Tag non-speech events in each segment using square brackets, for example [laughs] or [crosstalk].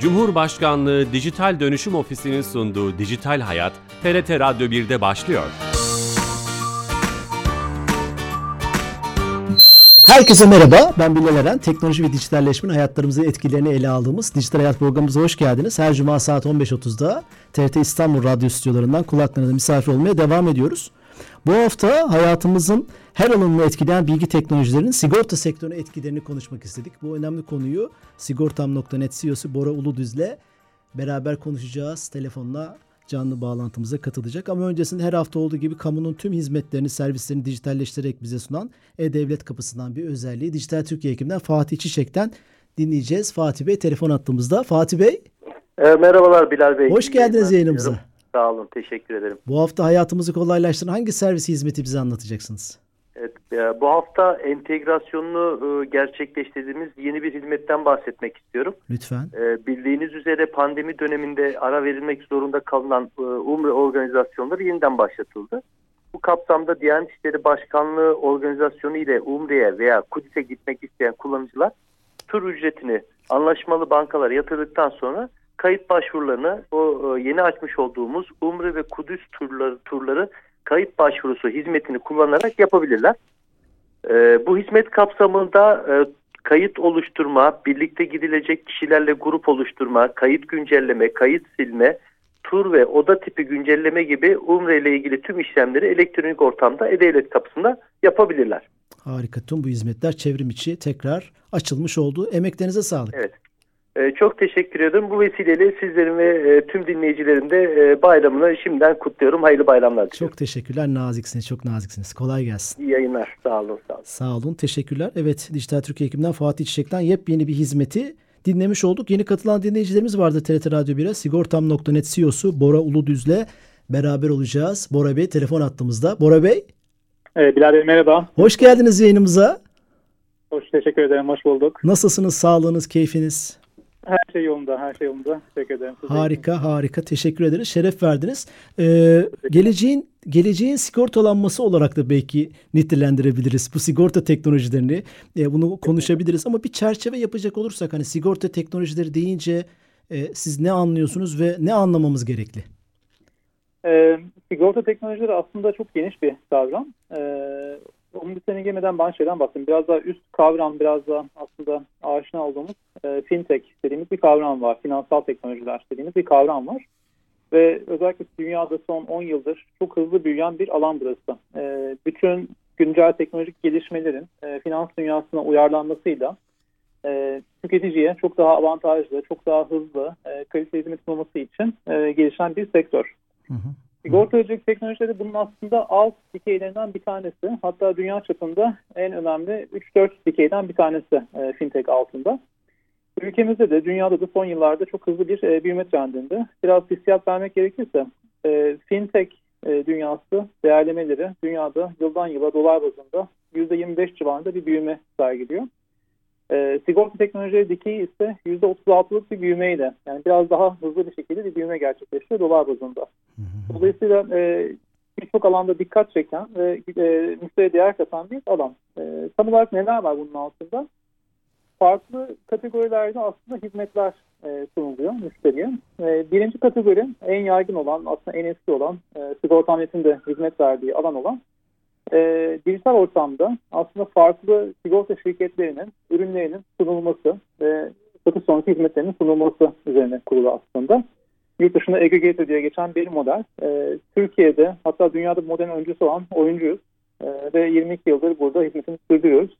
Cumhurbaşkanlığı Dijital Dönüşüm Ofisi'nin sunduğu Dijital Hayat, TRT Radyo 1'de başlıyor. Herkese merhaba, ben Bilal Eren. Teknoloji ve dijitalleşmenin hayatlarımızın etkilerini ele aldığımız Dijital Hayat programımıza hoş geldiniz. Her cuma saat 15.30'da TRT İstanbul Radyo stüdyolarından kulaklarınızda misafir olmaya devam ediyoruz. Bu hafta hayatımızın her alanını etkileyen bilgi teknolojilerinin sigorta sektörüne etkilerini konuşmak istedik. Bu önemli konuyu Sigortam.net CEO'su Bora Uludüz'le beraber konuşacağız. Telefonla canlı bağlantımıza katılacak. Ama öncesinde her hafta olduğu gibi kamunun tüm hizmetlerini, servislerini dijitalleştirerek bize sunan E-Devlet kapısından bir özelliği Dijital Türkiye ekibinden Fatih Çiçek'ten dinleyeceğiz. Fatih Bey telefon attığımızda. Fatih Bey. E, merhabalar Bilal Bey. Hoş geldiniz yayınımıza. Sağ olun, teşekkür ederim. Bu hafta hayatımızı kolaylaştıran hangi servis hizmeti bize anlatacaksınız? Evet, bu hafta entegrasyonunu e, gerçekleştirdiğimiz yeni bir hizmetten bahsetmek istiyorum. Lütfen. E, bildiğiniz üzere pandemi döneminde ara verilmek zorunda kalınan e, Umre organizasyonları yeniden başlatıldı. Bu kapsamda Diyanet İşleri Başkanlığı organizasyonu ile Umre'ye veya Kudüs'e gitmek isteyen kullanıcılar tur ücretini anlaşmalı bankalara yatırdıktan sonra kayıt başvurularını o yeni açmış olduğumuz Umre ve Kudüs turları, turları kayıt başvurusu hizmetini kullanarak yapabilirler. E, bu hizmet kapsamında e, kayıt oluşturma, birlikte gidilecek kişilerle grup oluşturma, kayıt güncelleme, kayıt silme, tur ve oda tipi güncelleme gibi Umre ile ilgili tüm işlemleri elektronik ortamda E-Devlet kapısında yapabilirler. Harika. Tüm bu hizmetler çevrim içi tekrar açılmış oldu. Emeklerinize sağlık. Evet. Ee, çok teşekkür ederim. Bu vesileyle sizlerin ve e, tüm dinleyicilerin de e, bayramını şimdiden kutluyorum. Hayırlı bayramlar diliyorum. Çok teşekkürler. Naziksiniz. Çok naziksiniz. Kolay gelsin. İyi yayınlar. Sağ olun. Sağ olun. Sağ olun. Teşekkürler. Evet Dijital Türkiye ekibinden Fatih Çiçek'ten yepyeni bir hizmeti dinlemiş olduk. Yeni katılan dinleyicilerimiz vardı TRT Radyo 1'e. Sigortam.net CEO'su Bora Uludüz'le beraber olacağız. Bora Bey telefon attığımızda. Bora Bey. Evet, Bilal Bey merhaba. Hoş geldiniz yayınımıza. Hoş teşekkür ederim. Hoş bulduk. Nasılsınız? Sağlığınız, keyfiniz? Her şey yolunda, her şey yolunda. Teşekkür ederim. Size harika, harika. Teşekkür ederiz. Şeref verdiniz. Ee, geleceğin geleceğin sigortalanması olarak da belki nitelendirebiliriz bu sigorta teknolojilerini. E, bunu konuşabiliriz ama bir çerçeve yapacak olursak hani sigorta teknolojileri deyince e, siz ne anlıyorsunuz ve ne anlamamız gerekli? E, sigorta teknolojileri aslında çok geniş bir kavram. E, bir girmeden ben şeyden bahsedeyim. Biraz daha üst kavram, biraz daha aslında aşina olduğumuz e, fintech dediğimiz bir kavram var. Finansal teknolojiler dediğimiz bir kavram var. Ve özellikle dünyada son 10 yıldır çok hızlı büyüyen bir alan burası. E, bütün güncel teknolojik gelişmelerin e, finans dünyasına uyarlanmasıyla e, tüketiciye çok daha avantajlı, çok daha hızlı, e, kaliteli hizmet sunulması için e, gelişen bir sektör. Hı hı. Sigortacılık teknolojileri bunun aslında alt dikeylerinden bir tanesi. Hatta dünya çapında en önemli 3-4 dikeyden bir tanesi e, fintech altında. Ülkemizde de dünyada da son yıllarda çok hızlı bir e, büyüme trendinde. Biraz hissiyat vermek gerekirse e, fintech e, dünyası değerlemeleri dünyada yıldan yıla dolar bazında %25 civarında bir büyüme sergiliyor. E, sigorta teknolojileri dikeyi ise %36'lık bir büyümeyle yani biraz daha hızlı bir şekilde bir büyüme gerçekleşiyor dolar bazında. Dolayısıyla e, birçok alanda dikkat çeken ve e, müşteriye değer katan bir alan. E, tam olarak neler var bunun altında? Farklı kategorilerde aslında hizmetler e, sunuluyor müşteriye. E, birinci kategori en yaygın olan, aslında en eski olan, e, sigortanetin de hizmet verdiği alan olan e, dijital ortamda aslında farklı sigorta şirketlerinin ürünlerinin sunulması ve satış sonrası hizmetlerinin sunulması üzerine kurulu aslında. Yurt dışında aggregator diye geçen bir model. E, Türkiye'de hatta dünyada modern öncüsü olan oyuncuyuz. E, ve 22 yıldır burada hizmetini sürdürüyoruz.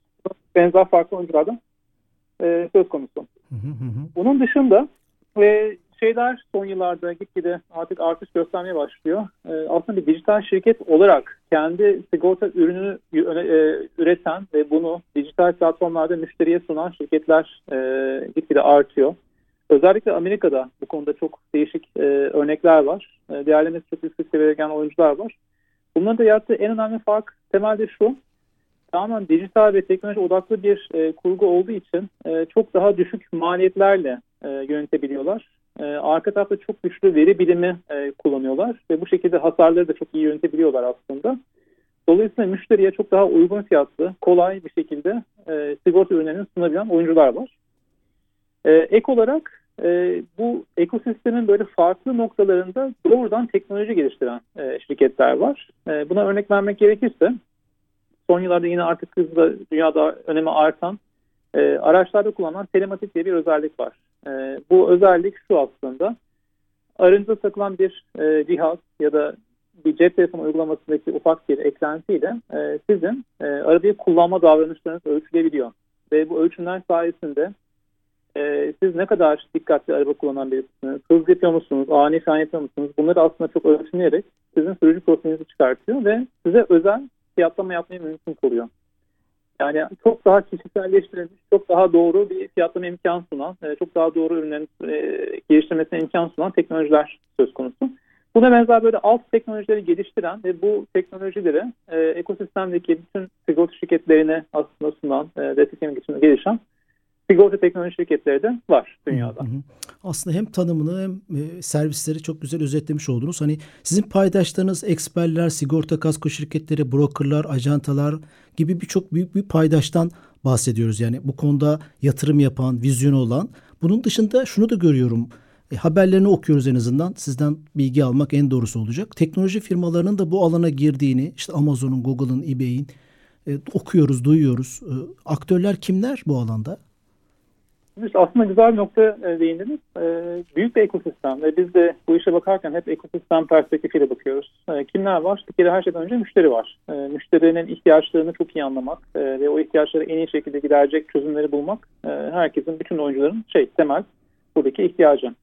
Benzer farklı oyunculardan e, söz konusu. Bunun dışında ve şeyler son yıllarda gitgide artık artış göstermeye başlıyor. E, aslında bir dijital şirket olarak kendi sigorta ürününü e, üreten ve bunu dijital platformlarda müşteriye sunan şirketler e, gitgide artıyor. Özellikle Amerika'da bu konuda çok değişik e, örnekler var. E, değerlemesi çok yüksek seviyeye gelen oyuncular var. Bunların da yarattığı en önemli fark temelde şu. Tamamen dijital ve teknoloji odaklı bir e, kurgu olduğu için e, çok daha düşük maliyetlerle e, yönetebiliyorlar. E, arka tarafta çok güçlü veri bilimi e, kullanıyorlar ve bu şekilde hasarları da çok iyi yönetebiliyorlar aslında. Dolayısıyla müşteriye çok daha uygun fiyatlı, kolay bir şekilde e, sigorta ürünlerini sunabilen oyuncular var. E, ek olarak e, bu ekosistemin böyle farklı noktalarında doğrudan teknoloji geliştiren e, şirketler var. E, buna örnek vermek gerekirse son yıllarda yine artık hızla dünyada önemi artan e, araçlarda kullanılan telematik diye bir özellik var. E, bu özellik şu aslında arınıza takılan bir e, cihaz ya da bir cep telefonu uygulamasındaki ufak bir eklentiyle e, sizin e, arabayı kullanma davranışlarınız ölçülebiliyor. Ve bu ölçümler sayesinde e, siz ne kadar dikkatli araba kullanan birisiniz, hız yapıyor musunuz, ani fren yapıyor musunuz bunları aslında çok ölçümleyerek sizin sürücü profilinizi çıkartıyor ve size özel fiyatlama yapmayı mümkün kılıyor. Yani çok daha kişiselleştirilmiş, çok daha doğru bir fiyatlama imkan sunan, e, çok daha doğru ürünlerin e, geliştirmesine imkan sunan teknolojiler söz konusu. Buna benzer böyle alt teknolojileri geliştiren ve bu teknolojileri e, ekosistemdeki bütün sigorta şirketlerine aslında sunan, e, desteklemek için gelişen sigorta teknoloji şirketleri de var dünyada. Hı. Aslında hem tanımını hem e, servisleri çok güzel özetlemiş oldunuz. Hani sizin paydaşlarınız eksperler, sigorta kasko şirketleri, brokerlar, ajantalar gibi birçok büyük bir paydaştan bahsediyoruz. Yani bu konuda yatırım yapan, vizyonu olan. Bunun dışında şunu da görüyorum. E, haberlerini okuyoruz en azından. Sizden bilgi almak en doğrusu olacak. Teknoloji firmalarının da bu alana girdiğini, işte Amazon'un, Google'ın, eBay'in e, okuyoruz, duyuyoruz. E, aktörler kimler bu alanda? Biz aslında güzel bir nokta e, değindiniz. E, büyük bir ekosistem ve biz de bu işe bakarken hep ekosistem perspektifiyle bakıyoruz. E, kimler var? Bir kere her şeyden önce müşteri var. Müşterinin ihtiyaçlarını çok iyi anlamak ve o ihtiyaçları en iyi şekilde giderecek çözümleri bulmak herkesin, bütün oyuncuların şey temel buradaki ihtiyacı.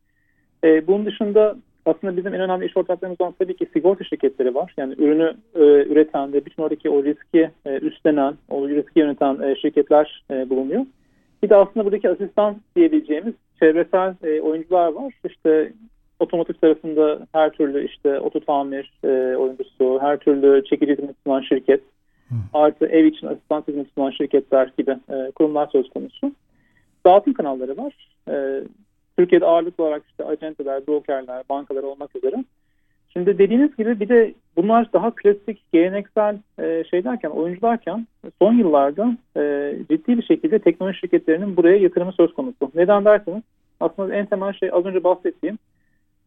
Bunun dışında aslında bizim en önemli iş ortaklarımız olan tabii ki sigorta şirketleri var. Yani ürünü e, üreten ve bütün oradaki o riski e, üstlenen, o riski yöneten e, şirketler e, bulunuyor. Bir de aslında buradaki asistan diyebileceğimiz çevresel e, oyuncular var. İşte otomotiv tarafında her türlü işte oto tamir e, oyuncusu, her türlü çekici hizmet sunan şirket, Hı. artı ev için asistan hizmet sunan şirketler gibi e, kurumlar söz konusu. Dağıtım kanalları var. E, Türkiye'de ağırlıklı olarak işte acenteler, brokerler, bankalar olmak üzere. Şimdi dediğiniz gibi bir de bunlar daha klasik, geleneksel e, şeylerken, oyuncularken son yıllarda e, ciddi bir şekilde teknoloji şirketlerinin buraya yatırımı söz konusu. Neden derseniz aslında en temel şey az önce bahsettiğim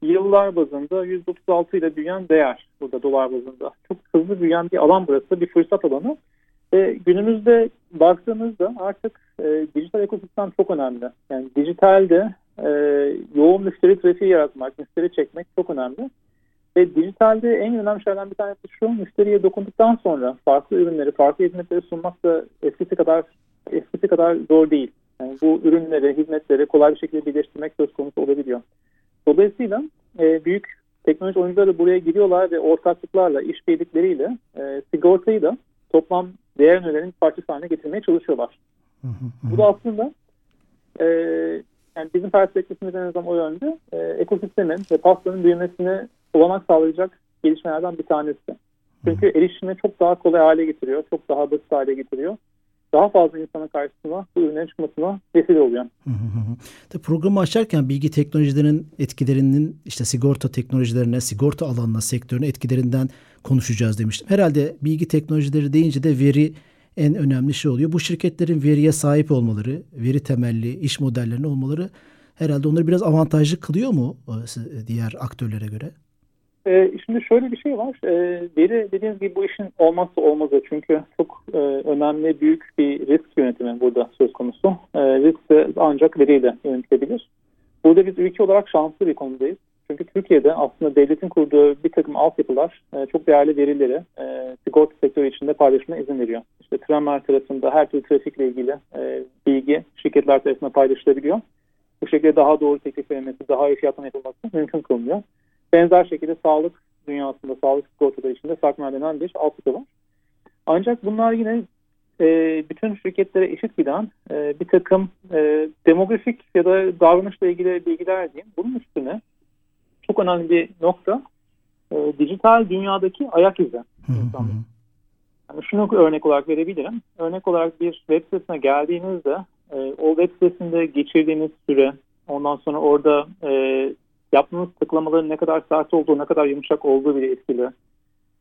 yıllar bazında 136 ile büyüyen değer burada dolar bazında. Çok hızlı büyüyen bir alan burası, bir fırsat alanı. Ve günümüzde baktığımızda artık e, dijital ekosistem çok önemli. Yani dijitalde e, yoğun müşteri trafiği yaratmak, müşteri çekmek çok önemli. Ve dijitalde en önemli şeylerden bir tanesi şu, müşteriye dokunduktan sonra farklı ürünleri, farklı hizmetleri sunmak da eskisi kadar eskisi kadar zor değil. Yani bu ürünleri, hizmetleri kolay bir şekilde birleştirmek söz konusu olabiliyor. Dolayısıyla e, büyük teknoloji oyuncuları buraya giriyorlar ve ortaklıklarla, işbirlikleriyle e, sigortayı da toplam değer ürünlerin parçası haline getirmeye çalışıyorlar. Bu da aslında e, yani bizim perspektifimiz en azından o yönde e, ekosistemin ve pastanın büyümesini olanak sağlayacak gelişmelerden bir tanesi. Çünkü erişimi çok daha kolay hale getiriyor, çok daha basit hale getiriyor. Daha fazla insanın karşısına bu ürünlerin çıkmasına vesile oluyor. Programı açarken bilgi teknolojilerinin etkilerinin işte sigorta teknolojilerine, sigorta alanına, sektörüne etkilerinden konuşacağız demiştim. Herhalde bilgi teknolojileri deyince de veri en önemli şey oluyor. Bu şirketlerin veriye sahip olmaları, veri temelli iş modellerine olmaları herhalde onları biraz avantajlı kılıyor mu e, diğer aktörlere göre? E, şimdi şöyle bir şey var. E, veri dediğiniz gibi bu işin olmazsa olmazı. Çünkü çok e, önemli, büyük bir risk yönetimi burada söz konusu. E, risk de ancak veriyle yönetilebilir. Burada biz ülke olarak şanslı bir konudayız. Çünkü Türkiye'de aslında devletin kurduğu bir takım altyapılar e, çok değerli verileri e, sigorta sektörü içinde paylaşma izin veriyor. İşte tramvay tarafında her türlü trafikle ilgili e, bilgi şirketler tarafından paylaşılabiliyor. Bu şekilde daha doğru teklif verilmesi, daha iyi fiyatlama yapılması mümkün kılınıyor. Benzer şekilde sağlık dünyasında, sağlık sigortaları içinde sakma denen bir altyapı var. Ancak bunlar yine e, bütün şirketlere eşit giden e, bir takım e, demografik ya da davranışla ilgili bilgiler diyeyim. Bunun üstüne çok önemli bir nokta e, dijital dünyadaki ayak izi. Yani şunu örnek olarak verebilirim. Örnek olarak bir web sitesine geldiğinizde e, o web sitesinde geçirdiğiniz süre, ondan sonra orada e, yaptığınız tıklamaların ne kadar sert olduğu, ne kadar yumuşak olduğu bile etkili.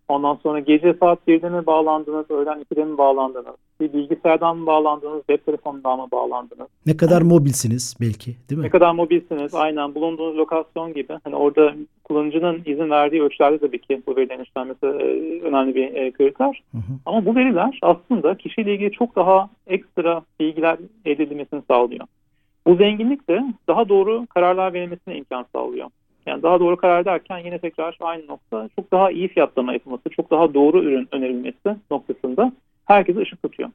Ondan sonra gece saat 1'de mi bağlandınız, öğlen 2'de mi bağlandınız? Bir bilgisayardan mı bağlandınız, web telefonundan mı bağlandınız? Ne kadar mobilsiniz belki değil mi? Ne kadar mobilsiniz, aynen bulunduğunuz lokasyon gibi. Hani orada kullanıcının izin verdiği ölçülerde tabii ki bu verilerin işlenmesi e, önemli bir e, kriter. Hı hı. Ama bu veriler aslında kişiyle ilgili çok daha ekstra bilgiler elde edilmesini sağlıyor. Bu zenginlik de daha doğru kararlar verilmesine imkan sağlıyor. Yani daha doğru karar derken yine tekrar aynı nokta. Çok daha iyi fiyatlama yapılması, çok daha doğru ürün önerilmesi noktasında herkese ışık tutuyor.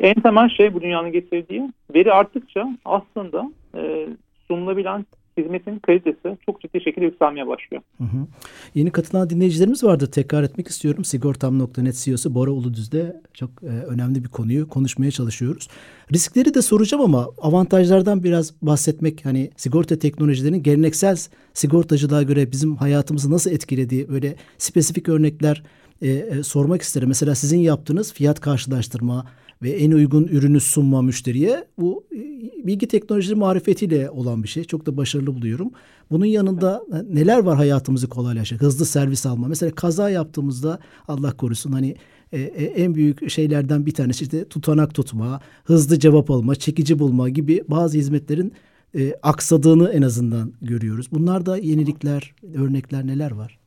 En temel şey bu dünyanın getirdiği. Veri arttıkça aslında e, sunulabilen hizmetin kalitesi çok ciddi şekilde yükselmeye başlıyor. Hı hı. Yeni katılan dinleyicilerimiz vardır. Tekrar etmek istiyorum. Sigortam.net CEO'su Bora Uludüz'de çok e, önemli bir konuyu konuşmaya çalışıyoruz. Riskleri de soracağım ama avantajlardan biraz bahsetmek hani sigorta teknolojilerinin geleneksel sigortacılığa göre bizim hayatımızı nasıl etkilediği böyle spesifik örnekler e, e, sormak isterim. Mesela sizin yaptığınız fiyat karşılaştırma ve en uygun ürünü sunma müşteriye bu e, bilgi teknolojileri marifetiyle olan bir şey. Çok da başarılı buluyorum. Bunun yanında e, neler var hayatımızı kolaylaştıran? Hızlı servis alma. Mesela kaza yaptığımızda Allah korusun hani e, e, en büyük şeylerden bir tanesi işte tutanak tutma, hızlı cevap alma, çekici bulma gibi bazı hizmetlerin e, aksadığını en azından görüyoruz. Bunlarda yenilikler, örnekler neler var?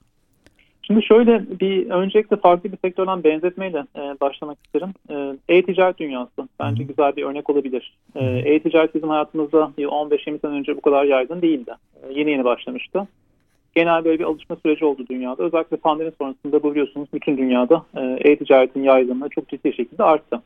Şimdi şöyle bir öncelikle farklı bir sektörden benzetmeyle e, başlamak isterim. E, E-ticaret dünyası bence güzel bir örnek olabilir. E, E-ticaret bizim hayatımızda bir 15-20 sene önce bu kadar yaygın değildi. E, yeni yeni başlamıştı. Genel böyle bir alışma süreci oldu dünyada. Özellikle pandemi sonrasında bu biliyorsunuz bütün dünyada e, e-ticaretin yaygınlığı çok ciddi şekilde arttı.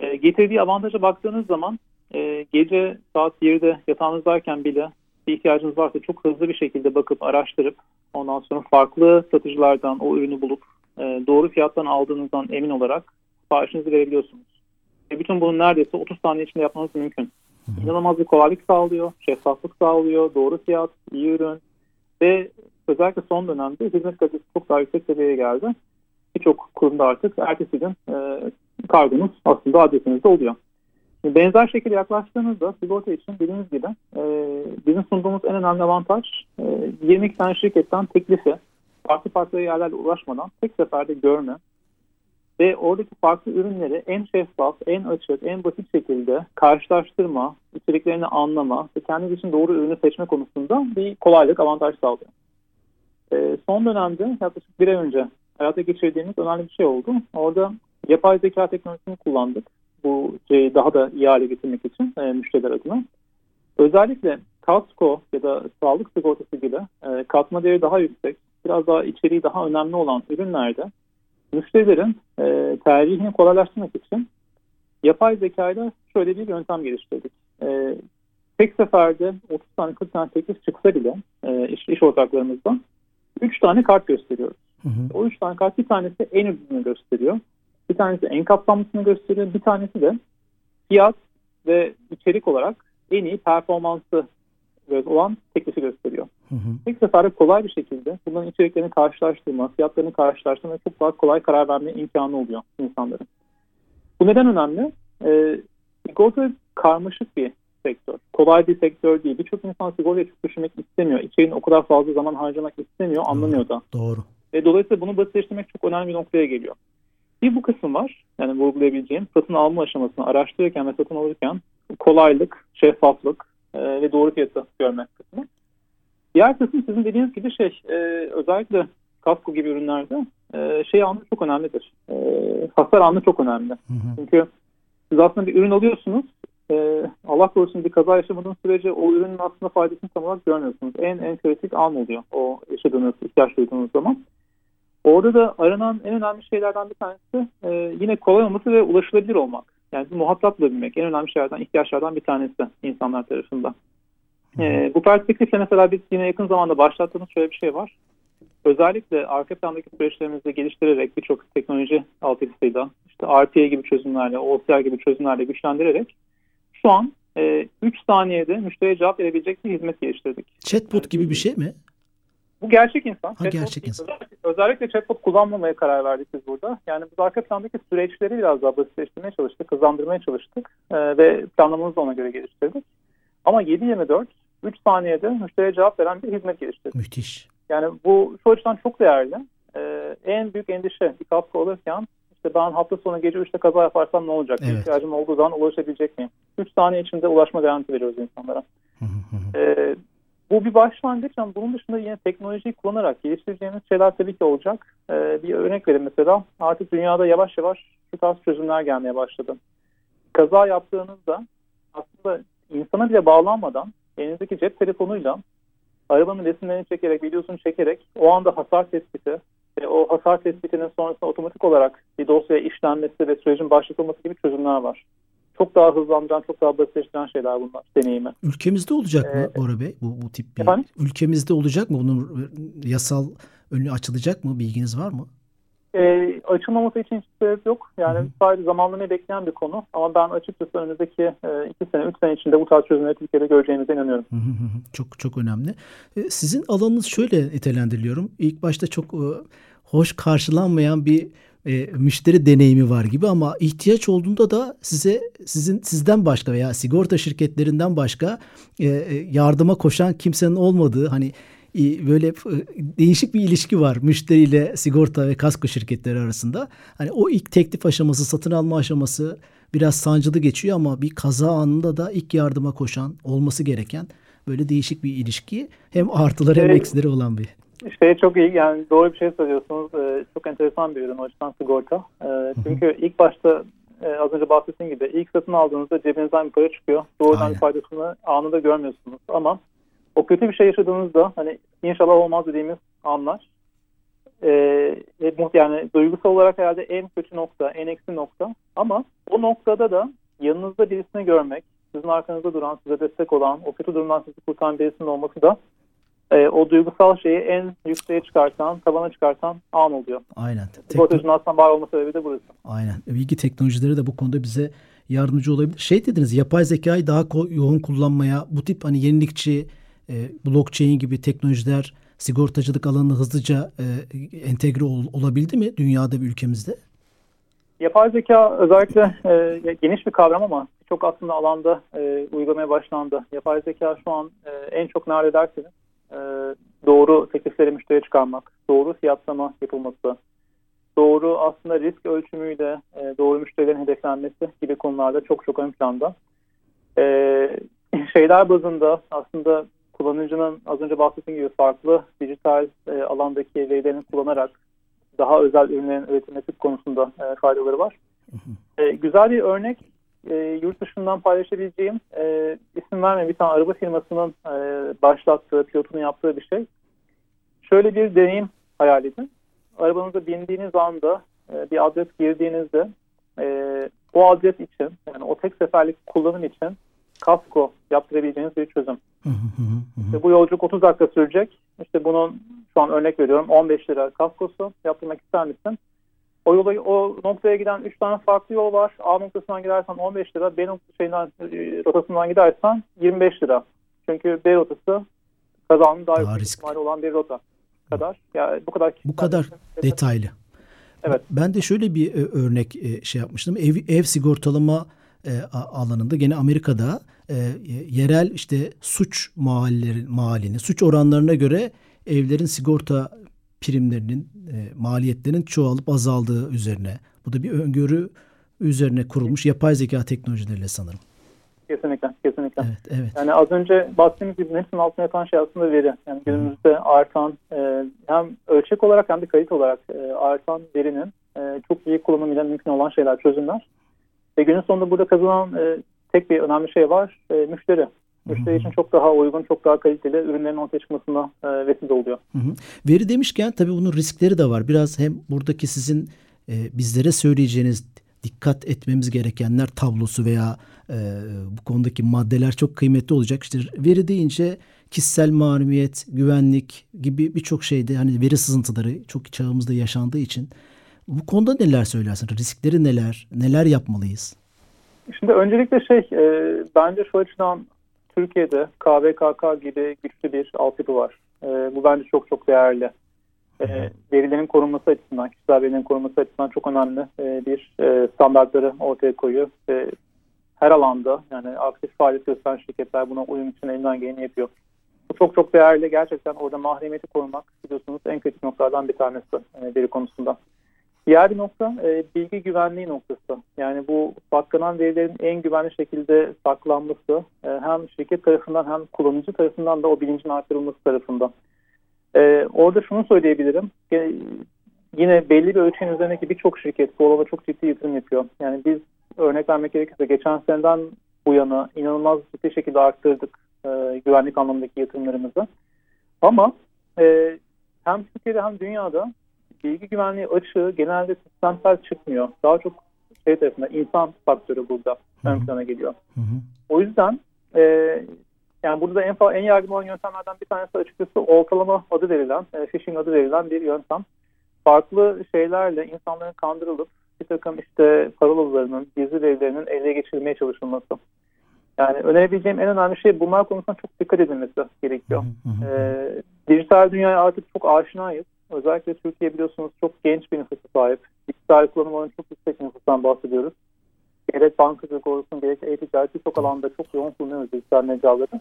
E, getirdiği avantaja baktığınız zaman e, gece saat 1'de yatağınızdayken bile bir ihtiyacınız varsa çok hızlı bir şekilde bakıp araştırıp ondan sonra farklı satıcılardan o ürünü bulup e, doğru fiyattan aldığınızdan emin olarak siparişinizi verebiliyorsunuz. E, bütün bunu neredeyse 30 saniye içinde yapmanız mümkün. İnanılmaz bir kolaylık sağlıyor, şeffaflık sağlıyor, doğru fiyat, iyi ürün ve özellikle son dönemde hizmet kalitesi çok daha yüksek seviyeye geldi. Birçok kurumda artık ertesi gün e, kargonuz aslında adresinizde oluyor. Benzer şekilde yaklaştığınızda sigorta için dediğimiz gibi e, bizim sunduğumuz en önemli avantaj e, 22 tane şirketten teklifi farklı farklı yerlerle uğraşmadan tek seferde görme ve oradaki farklı ürünleri en şeffaf, en açık, en basit şekilde karşılaştırma, içeriklerini anlama ve kendiniz için doğru ürünü seçme konusunda bir kolaylık, avantaj sağlıyor. E, son dönemde yaklaşık bir ay önce hayata geçirdiğimiz önemli bir şey oldu. Orada yapay zeka teknolojisini kullandık bu şeyi daha da iyi hale getirmek için e, müşteriler adına. Özellikle kasko ya da sağlık sigortası gibi e, katma değeri daha yüksek, biraz daha içeriği daha önemli olan ürünlerde müşterilerin e, tercihini kolaylaştırmak için yapay zekayla şöyle bir yöntem geliştirdik. E, tek seferde 30 tane 40 tane teklif çıksa bile e, iş, iş ortaklarımızdan 3 tane kart gösteriyoruz. Hı hı. O 3 tane kart bir tanesi en ucuzunu gösteriyor. Bir tanesi en kapsamlısını gösteriyor. Bir tanesi de fiyat ve içerik olarak en iyi performansı olan teklifi gösteriyor. Hı hı. Tek seferde kolay bir şekilde bunların içeriklerini karşılaştırma, fiyatlarını karşılaştırma ve çok daha kolay karar verme imkanı oluyor insanların. Bu neden önemli? Ee, sigorta karmaşık bir sektör. Kolay bir sektör değil. Birçok insan sigortayı çok düşünmek istemiyor. İçeriğine o kadar fazla zaman harcamak istemiyor, anlamıyor da. Doğru. Ve dolayısıyla bunu basitleştirmek çok önemli bir noktaya geliyor. Bir bu kısım var. Yani vurgulayabileceğim satın alma aşamasını araştırırken ve satın alırken kolaylık, şeffaflık e, ve doğru fiyatı görmek kısmı. Diğer kısım sizin dediğiniz gibi şey e, özellikle kasko gibi ürünlerde e, şey anı çok önemlidir. E, hasar anı çok önemli. Hı hı. Çünkü siz aslında bir ürün alıyorsunuz. E, Allah korusun bir kaza yaşamadığınız sürece o ürünün aslında faydasını tam olarak görmüyorsunuz. En en kritik an oluyor o yaşadığınız, ihtiyaç duyduğunuz zaman. Orada da aranan en önemli şeylerden bir tanesi e, yine kolay olması ve ulaşılabilir olmak. Yani muhatap bulabilmek en önemli şeylerden, ihtiyaçlardan bir tanesi insanlar tarafından. E, bu perspektifle mesela biz yine yakın zamanda başlattığımız şöyle bir şey var. Özellikle arka plandaki süreçlerimizi geliştirerek birçok teknoloji altyapısıyla, işte RPA gibi çözümlerle, OCR gibi çözümlerle güçlendirerek şu an 3 e, üç saniyede müşteriye cevap verebilecek bir hizmet geliştirdik. Chatbot gibi bir şey mi? Bu gerçek insan. Ha, Chatbot gerçek insan. Özellikle, özellikle chatbot kullanmamaya karar verdik biz burada. Yani biz arka plandaki süreçleri biraz daha basitleştirmeye çalıştık, hızlandırmaya çalıştık e, ve planlamamızı da ona göre geliştirdik. Ama 7-24, 3 saniyede müşteriye cevap veren bir hizmet geliştirdik. Müthiş. Yani bu şu açıdan çok değerli. e, en büyük endişe bir kasko alırken işte ben hafta sonu gece 3'te kaza yaparsam ne olacak? Evet. İhtiyacım olduğu zaman ulaşabilecek miyim? 3 saniye içinde ulaşma garanti veriyoruz insanlara. E, bu bir başlangıç ama bunun dışında yine teknolojiyi kullanarak geliştireceğimiz şeyler tabii ki olacak. E, bir örnek verin mesela artık dünyada yavaş yavaş şu tarz çözümler gelmeye başladı. Kaza yaptığınızda aslında insana bile bağlanmadan elinizdeki cep telefonuyla arabanın resimlerini çekerek, videosunu çekerek o anda hasar tespiti ve o hasar tespitinin sonrasında otomatik olarak bir dosyaya işlenmesi ve sürecin başlatılması gibi çözümler var. Çok daha hızlandıran, çok daha basitleştiren şeyler bunlar deneyimi. Ülkemizde olacak mı Ee, Bora Bey bu, bu tip bir efendim? ülkemizde olacak mı bunun yasal önü açılacak mı bilginiz var mı? Ee, açılmaması için hiçbir sebep yok. Yani Hı hı. sadece zamanlamayı bekleyen bir konu. Ama ben açıkçası önümüzdeki e, iki sene, üç sene içinde bu tarz çözümleri Türkiye'de göreceğimize inanıyorum. Hı hı hı. Çok çok önemli. E, Sizin alanınız şöyle nitelendiriliyorum. İlk başta çok e, hoş karşılanmayan bir e, müşteri deneyimi var gibi ama ihtiyaç olduğunda da size sizin sizden başka veya sigorta şirketlerinden başka e, e, yardıma koşan kimsenin olmadığı hani e, böyle e, değişik bir ilişki var müşteriyle sigorta ve kasko şirketleri arasında. Hani o ilk teklif aşaması, satın alma aşaması biraz sancılı geçiyor ama bir kaza anında da ilk yardıma koşan olması gereken böyle değişik bir ilişki. Hem artıları hem eksileri olan bir. Şey çok iyi yani doğru bir şey söylüyorsunuz. Ee, çok enteresan bir ürün o açıdan sigorta. Ee, çünkü ilk başta e, az önce bahsettiğim gibi ilk satın aldığınızda cebinizden bir para çıkıyor. Doğrudan Aynen. bir faydasını anında görmüyorsunuz. Ama o kötü bir şey yaşadığınızda hani inşallah olmaz dediğimiz anlar e, e, yani duygusal olarak herhalde en kötü nokta, en eksi nokta. Ama o noktada da yanınızda birisini görmek, sizin arkanızda duran, size destek olan, o kötü durumdan sizi kurtaran birisinin olması da e, o duygusal şeyi en yükseğe çıkartan, tabana çıkartan an oluyor. Aynen. Tekno- Sigortacının aslında var olma sebebi de burası. Aynen. Bilgi teknolojileri de bu konuda bize yardımcı olabilir. Şey dediniz yapay zekayı daha yoğun kullanmaya bu tip hani yenilikçi e, blockchain gibi teknolojiler sigortacılık alanına hızlıca e, entegre ol- olabildi mi dünyada ve ülkemizde? Yapay zeka özellikle e, geniş bir kavram ama çok aslında alanda e, uygulamaya başlandı. Yapay zeka şu an e, en çok nerede derseniz e, doğru teklifleri müşteriye çıkarmak, doğru fiyatlama yapılması, doğru aslında risk ölçümüyle e, doğru müşterilerin hedeflenmesi gibi konularda çok çok ön planda. E, [laughs] şeyler bazında aslında kullanıcının az önce bahsettiğim gibi farklı dijital e, alandaki verilerini kullanarak daha özel ürünlerin üretilmesi konusunda e, faydaları var. E, güzel bir örnek e, yurt dışından paylaşabileceğim e, isim verme bir tane araba firmasının e, başlattığı, pilotunu yaptığı bir şey. Şöyle bir deneyim hayal edin. Arabanıza bindiğiniz anda e, bir adres girdiğinizde e, o adres için yani o tek seferlik kullanım için kasko yaptırabileceğiniz bir çözüm. İşte bu yolculuk 30 dakika sürecek. İşte bunun şu an örnek veriyorum 15 lira kaskosu yaptırmak ister misin? O yola, o noktaya giden 3 tane farklı yol var. A noktasından gidersen 15 lira, B noktası şeyinden, e, rotasından gidersen 25 lira. Çünkü B rotası kazanın daha, Daha yüksek riskli. ihtimali olan bir rota kadar. Yani bu kadar Bu kadar detaylı. Evet. Ben de şöyle bir e, örnek e, şey yapmıştım. Ev, ev sigortalama e, alanında gene Amerika'da e, yerel işte suç mahalleleri mahallini, suç oranlarına göre evlerin sigorta primlerinin, e, maliyetlerinin çoğalıp azaldığı üzerine. Bu da bir öngörü üzerine kurulmuş yapay zeka teknolojileriyle sanırım. Kesinlikle, kesinlikle. Evet, evet. Yani az önce bahsettiğimiz gibi hepsinin altına yatan şey aslında veri. Yani günümüzde artan e, hem ölçek olarak hem de kalite olarak e, artan verinin e, çok iyi kullanımıyla mümkün olan şeyler, çözümler. Ve günün sonunda burada kazanan e, tek bir önemli şey var. E, müşteri. Müşteri için çok daha uygun, çok daha kaliteli ürünlerin ortaya çıkmasına e, vesile oluyor. Hı hı. Veri demişken tabii bunun riskleri de var. Biraz hem buradaki sizin e, bizlere söyleyeceğiniz dikkat etmemiz gerekenler tablosu veya e, bu konudaki maddeler çok kıymetli olacak. İşte veri deyince kişisel mahremiyet, güvenlik gibi birçok şeyde hani veri sızıntıları çok çağımızda yaşandığı için bu konuda neler söylersin? Riskleri neler? Neler yapmalıyız? Şimdi öncelikle şey, e, bence şu açıdan Türkiye'de KVKK gibi güçlü bir altyapı var. E, bu bence çok çok değerli. E, verilerin korunması açısından, kişisel verilerin korunması açısından çok önemli e, bir e, standartları ortaya koyuyor. E, her alanda yani aktif faaliyet gösteren şirketler buna uyum için elinden geleni yapıyor. Bu çok çok değerli. Gerçekten orada mahremiyeti korumak biliyorsunuz en kötü noktalardan bir tanesi e, veri konusunda. Diğer bir nokta e, bilgi güvenliği noktası. Yani bu saklanan verilerin en güvenli şekilde saklanması e, hem şirket tarafından hem kullanıcı tarafından da o bilincin artırılması tarafından. E, orada şunu söyleyebilirim. E, yine belli bir ölçeğin üzerindeki birçok şirket bu alana çok ciddi yatırım yapıyor. Yani biz örnek vermek gerekirse geçen seneden bu yana inanılmaz ciddi şekilde arttırdık e, güvenlik anlamındaki yatırımlarımızı. Ama e, hem Türkiye'de hem dünyada bilgi güvenliği açığı genelde sistemsel çıkmıyor. Daha çok şey tarafında insan faktörü burada ön plana geliyor. Hı hı. O yüzden e, yani burada en, en yaygın olan yöntemlerden bir tanesi açıkçası oltalama adı verilen, e, phishing adı verilen bir yöntem. Farklı şeylerle insanların kandırılıp bir takım işte parolalarının, gizli verilerinin ele geçirilmeye çalışılması. Yani önerebileceğim en önemli şey bunlar konusunda çok dikkat edilmesi gerekiyor. Hı hı. Ee, dijital dünyaya artık çok aşinayız. Özellikle Türkiye biliyorsunuz çok genç bir nüfusa sahip. Dijital kullanım çok yüksek nüfustan bahsediyoruz. Gerek bankacılık olsun gerek e-ticaret birçok alanda çok yoğun kullanıyoruz dijital mecraları.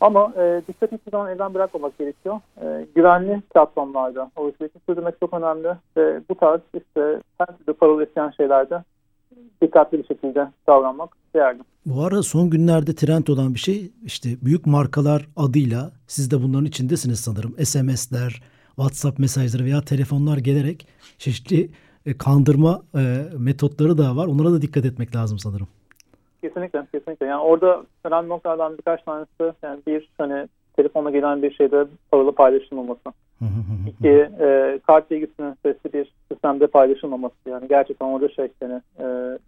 Ama e, dikkat hiçbir zaman elden bırakmamak gerekiyor. E, güvenli platformlarda o sürekli sürdürmek çok önemli ve bu tarz işte her türlü parola isteyen şeylerde dikkatli bir şekilde davranmak değerli. Bu arada son günlerde trend olan bir şey işte büyük markalar adıyla siz de bunların içindesiniz sanırım. SMS'ler, WhatsApp mesajları veya telefonlar gelerek çeşitli e, kandırma e, metotları da var. Onlara da dikkat etmek lazım sanırım. Kesinlikle, kesinlikle. Yani orada önemli noktalardan birkaç tanesi yani bir hani telefonla gelen bir şeyde paralı paylaşılmaması. İki, e, kart bilgisinin sesli bir sistemde paylaşılmaması. Yani gerçekten orada şey yani e,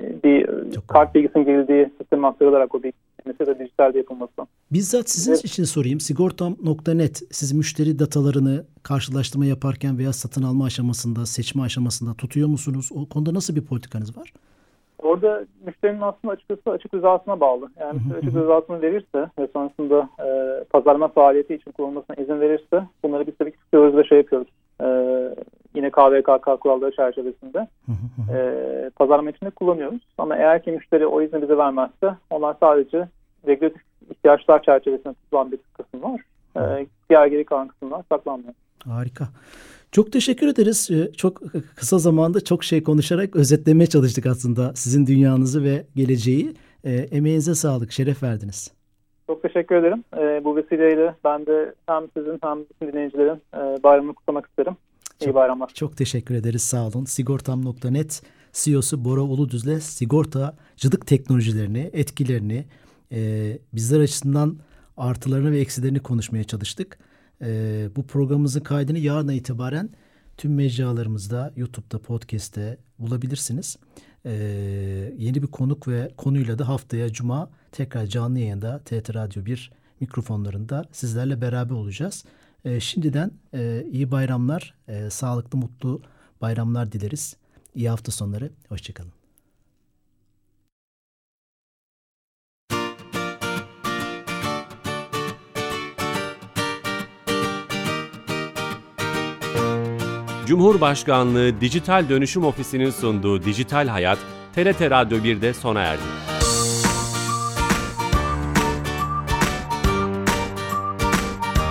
bir Çok kart bilgisinin girdiği sistem aktarılarak o bilgi mesela dijitalde yapılması. Bizzat sizin evet. için sorayım. Sigortam.net siz müşteri datalarını karşılaştırma yaparken veya satın alma aşamasında, seçme aşamasında tutuyor musunuz? O konuda nasıl bir politikanız var? Orada müşterinin aslında açıkçası açık rızasına bağlı. Yani müşteri açık rızasını verirse ve sonrasında e, pazarlama faaliyeti için kullanılmasına izin verirse bunları biz tabii ki tutuyoruz ve şey yapıyoruz. E, KVKK kuralları çerçevesinde e, pazarlama için de kullanıyoruz. Ama eğer ki müşteri o izni bize vermezse onlar sadece regülatif ihtiyaçlar çerçevesinde tutulan bir kısım var. E, diğer geri kalan kısımlar saklanmıyor. Harika. Çok teşekkür ederiz. Ee, çok kısa zamanda çok şey konuşarak özetlemeye çalıştık aslında sizin dünyanızı ve geleceği. E, emeğinize sağlık, şeref verdiniz. Çok teşekkür ederim. E, bu vesileyle ben de hem sizin hem bütün dinleyicilerin e, bayramını kutlamak isterim. İyi bayramlar. Çok teşekkür ederiz. Sağ olun. Sigortam.net CEO'su Bora Uludüz'le sigortacılık teknolojilerini, etkilerini, e, bizler açısından artılarını ve eksilerini konuşmaya çalıştık. E, bu programımızın kaydını yarına itibaren tüm mecralarımızda, YouTube'da, podcast'te bulabilirsiniz. E, yeni bir konuk ve konuyla da haftaya Cuma tekrar canlı yayında TRT Radyo 1 mikrofonlarında sizlerle beraber olacağız. E, şimdiden e, iyi bayramlar, e, sağlıklı, mutlu bayramlar dileriz. İyi hafta sonları, hoşçakalın. Cumhurbaşkanlığı Dijital Dönüşüm Ofisi'nin sunduğu Dijital Hayat, TRT Radyo 1'de sona erdi.